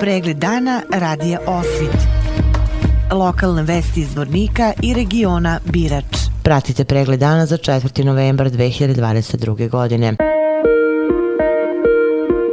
Pregled dana radija Osvit. Lokalne vesti iz Vornika i regiona Birač. Pratite pregled dana za 4. novembar 2022. godine.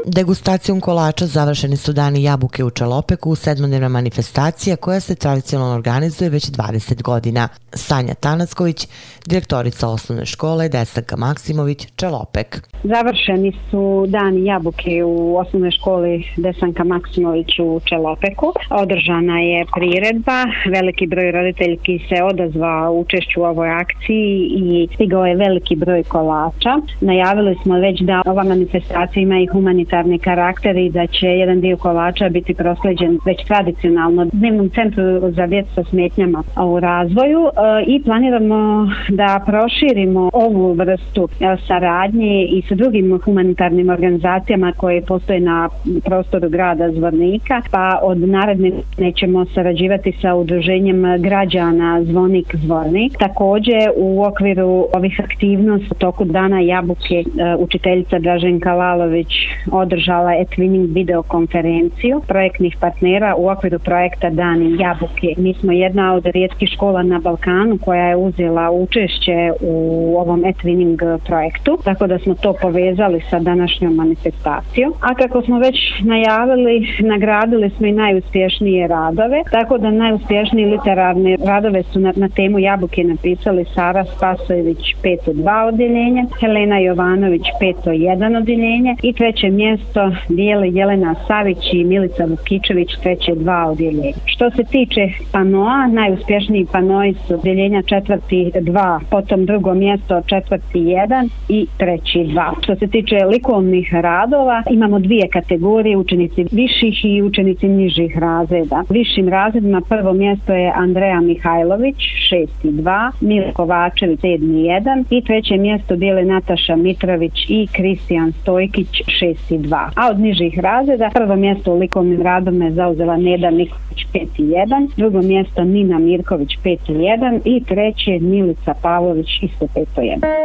Degustacijom kolača završeni su dani jabuke u Čalopeku, sedmodnevna manifestacija koja se tradicionalno organizuje već 20 godina. Sanja Tanacković, direktorica osnovne škole Desanka Maksimović, Čalopek. Završeni su dani jabuke u osnovnoj školi Desanka Maksimović u Čelopeku. Održana je priredba, veliki broj roditeljki se odazva učešću u ovoj akciji i stigao je veliki broj kolača. Najavili smo već da ova manifestacija ima i humanitarni karakter i da će jedan dio kolača biti prosleđen već tradicionalno dnevnom centru za djecu sa smetnjama u razvoju e, i planiramo da proširimo ovu vrstu e, saradnje i sa drugim humanitarnim organizacijama koje postoje na prostoru grada Zvornika, pa od naredne nećemo sarađivati sa udruženjem građana Zvonik Zvornik. Takođe u okviru ovih aktivnosti u toku dana Jabuke e, učiteljica Draženka Lalović održala je twinning videokonferenciju projektnih partnera u okviru projekta Dani Jabuke. Mi smo jedna od rijetkih škola na Balkanu koja je uzela učešće u ovom e-twinning projektu, tako da smo to povezali sa današnjom manifestacijom. A kako smo već najavili, nagradili smo i najuspješnije radove, tako da najuspješnije literarne radove su na, na temu Jabuke napisali Sara Spasojević 5.2 odjeljenje, Helena Jovanović 5.1 odjeljenje i treće mjesto mjesto dijele Jelena Savić i Milica Vukičević treće dva odjeljenja. Što se tiče panoa, najuspješniji panoi su odjeljenja četvrti dva, potom drugo mjesto četvrti jedan i treći dva. Što se tiče likovnih radova, imamo dvije kategorije, učenici viših i učenici nižih razreda. Višim razredima prvo mjesto je Andreja Mihajlović, 6 i 2, Milo Kovačević, 7 i 1 i treće mjesto dijele Nataša Mitrović i Kristijan Stojkić, 6 i 2. A od nižih razreda prvo mjesto u likovnim radom je zauzela Neda Nikolić, 5 i 1, drugo mjesto Nina Mirković, 5 i 1 i treće Milica Pavlović, isto 5 i 1.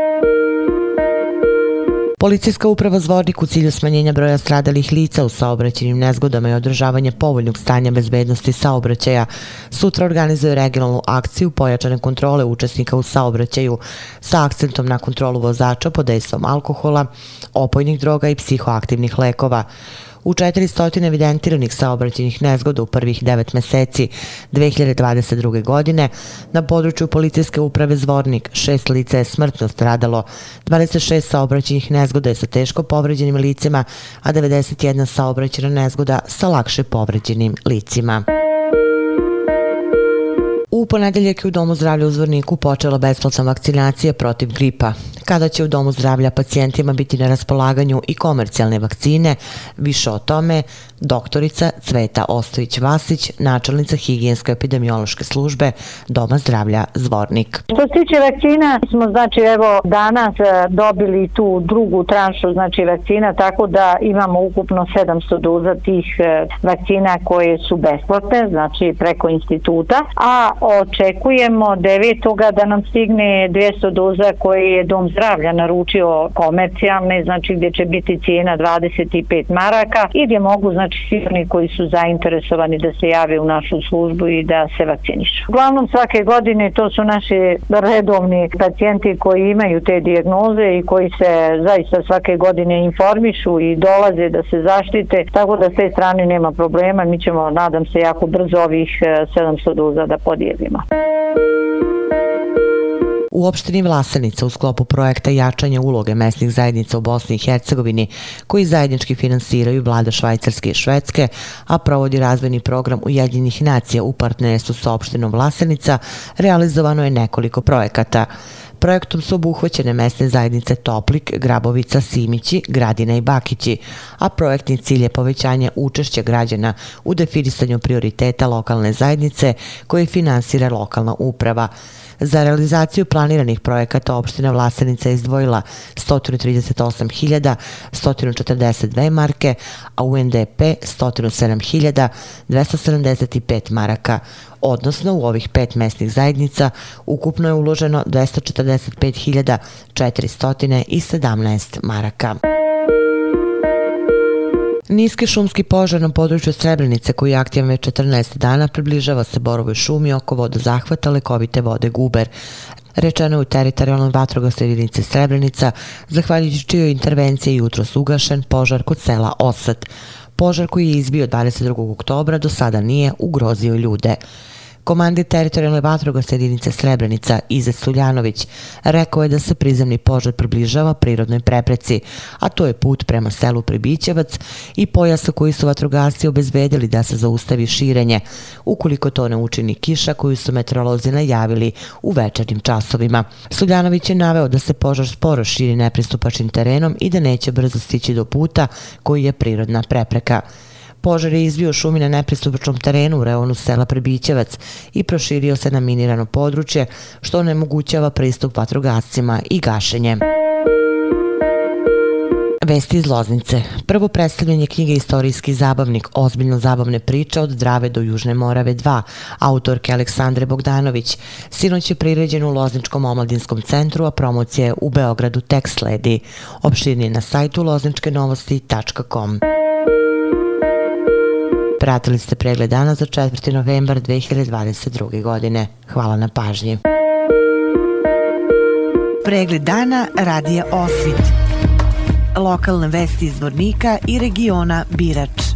Policijska uprava Zvornik u cilju smanjenja broja stradalih lica u saobraćenim nezgodama i održavanje povoljnog stanja bezbednosti saobraćaja sutra organizuje regionalnu akciju pojačane kontrole učesnika u saobraćaju sa akcentom na kontrolu vozača pod dejstvom alkohola, opojnih droga i psihoaktivnih lekova u 400 evidentiranih saobraćenih nezgoda u prvih 9 meseci 2022. godine na području policijske uprave Zvornik šest lica je smrtno stradalo, 26 saobraćenih nezgoda je sa teško povređenim licima, a 91 saobraćena nezgoda sa lakše povređenim licima. Ponedeljak je u Domu zdravlja u Zvorniku počela besplatna vakcinacija protiv gripa. Kada će u Domu zdravlja pacijentima biti na raspolaganju i komercijalne vakcine, više o tome doktorica Cveta Ostojić-Vasić, načelnica higijensko-epidemiološke službe Doma zdravlja Zvornik. Što se tiče vakcina, smo znači evo danas e, dobili tu drugu tranšu znači vakcina, tako da imamo ukupno 700 doza tih e, vakcina koje su besplatne, znači preko instituta, a očekujemo devetoga da nam stigne 200 doza koje je Dom zdravlja naručio komercijalne, znači gdje će biti cijena 25 maraka i gdje mogu znači svi oni koji su zainteresovani da se jave u našu službu i da se vakcinišu. Uglavnom svake godine to su naši redovni pacijenti koji imaju te dijagnoze i koji se zaista svake godine informišu i dolaze da se zaštite, tako da s te strane nema problema, mi ćemo nadam se jako brzo ovih eh, 700 doza da podijelimo ciljevima. U opštini Vlasenica u sklopu projekta jačanja uloge mesnih zajednica u Bosni i Hercegovini, koji zajednički finansiraju vlada Švajcarske i Švedske, a provodi razvojni program Ujedinjenih nacija u partnerstvu sa opštinom Vlasenica, realizovano je nekoliko projekata. Projektom su obuhvaćene mesne zajednice Toplik, Grabovica, Simići, Gradina i Bakići, a projektni cilj je povećanje učešća građana u definisanju prioriteta lokalne zajednice koje finansira lokalna uprava. Za realizaciju planiranih projekata opština Vlasenica je izdvojila 138.142 marke, a UNDP 107.275 maraka. Odnosno, u ovih pet mesnih zajednica ukupno je uloženo 245.417 maraka. Niski šumski požar na području Srebrenice koji je aktivan već 14 dana približava se Borovoj šumi oko vodozahvata lekovite vode Guber. Rečeno je u teritorijalnom vatrogasnoj jedinici Srebrenica, zahvaljujući čijoj intervencije jutro ugašen požar kod sela Osat. Požar koji je izbio 22. oktobra do sada nije ugrozio ljude. Komandir teritorijalne vatrogasne jedinice Srebrenica Izet Suljanović rekao je da se prizemni požar približava prirodnoj prepreci, a to je put prema selu Pribićevac i pojasa koji su vatrogasci obezbedili da se zaustavi širenje, ukoliko to ne učini kiša koju su meteorolozi najavili u večernim časovima. Suljanović je naveo da se požar sporo širi nepristupačnim terenom i da neće brzo stići do puta koji je prirodna prepreka. Požar je izbio šumi na nepristupačnom terenu u reonu sela Prebićevac i proširio se na minirano područje, što onemogućava pristup vatrogascima i gašenje. Vesti iz Loznice. Prvo predstavljanje knjige Istorijski zabavnik, ozbiljno zabavne priče od Drave do Južne Morave 2, autorke Aleksandre Bogdanović. Sinoć je priređen u Lozničkom omladinskom centru, a promocija je u Beogradu tek sledi. Opširnije na sajtu lozničkenovosti.com. Pratili ste pregled dana za 4. novembar 2022. godine. Hvala na pažnji. Pregled dana radija Osvit. Lokalne vesti iz Vornika i regiona Birač.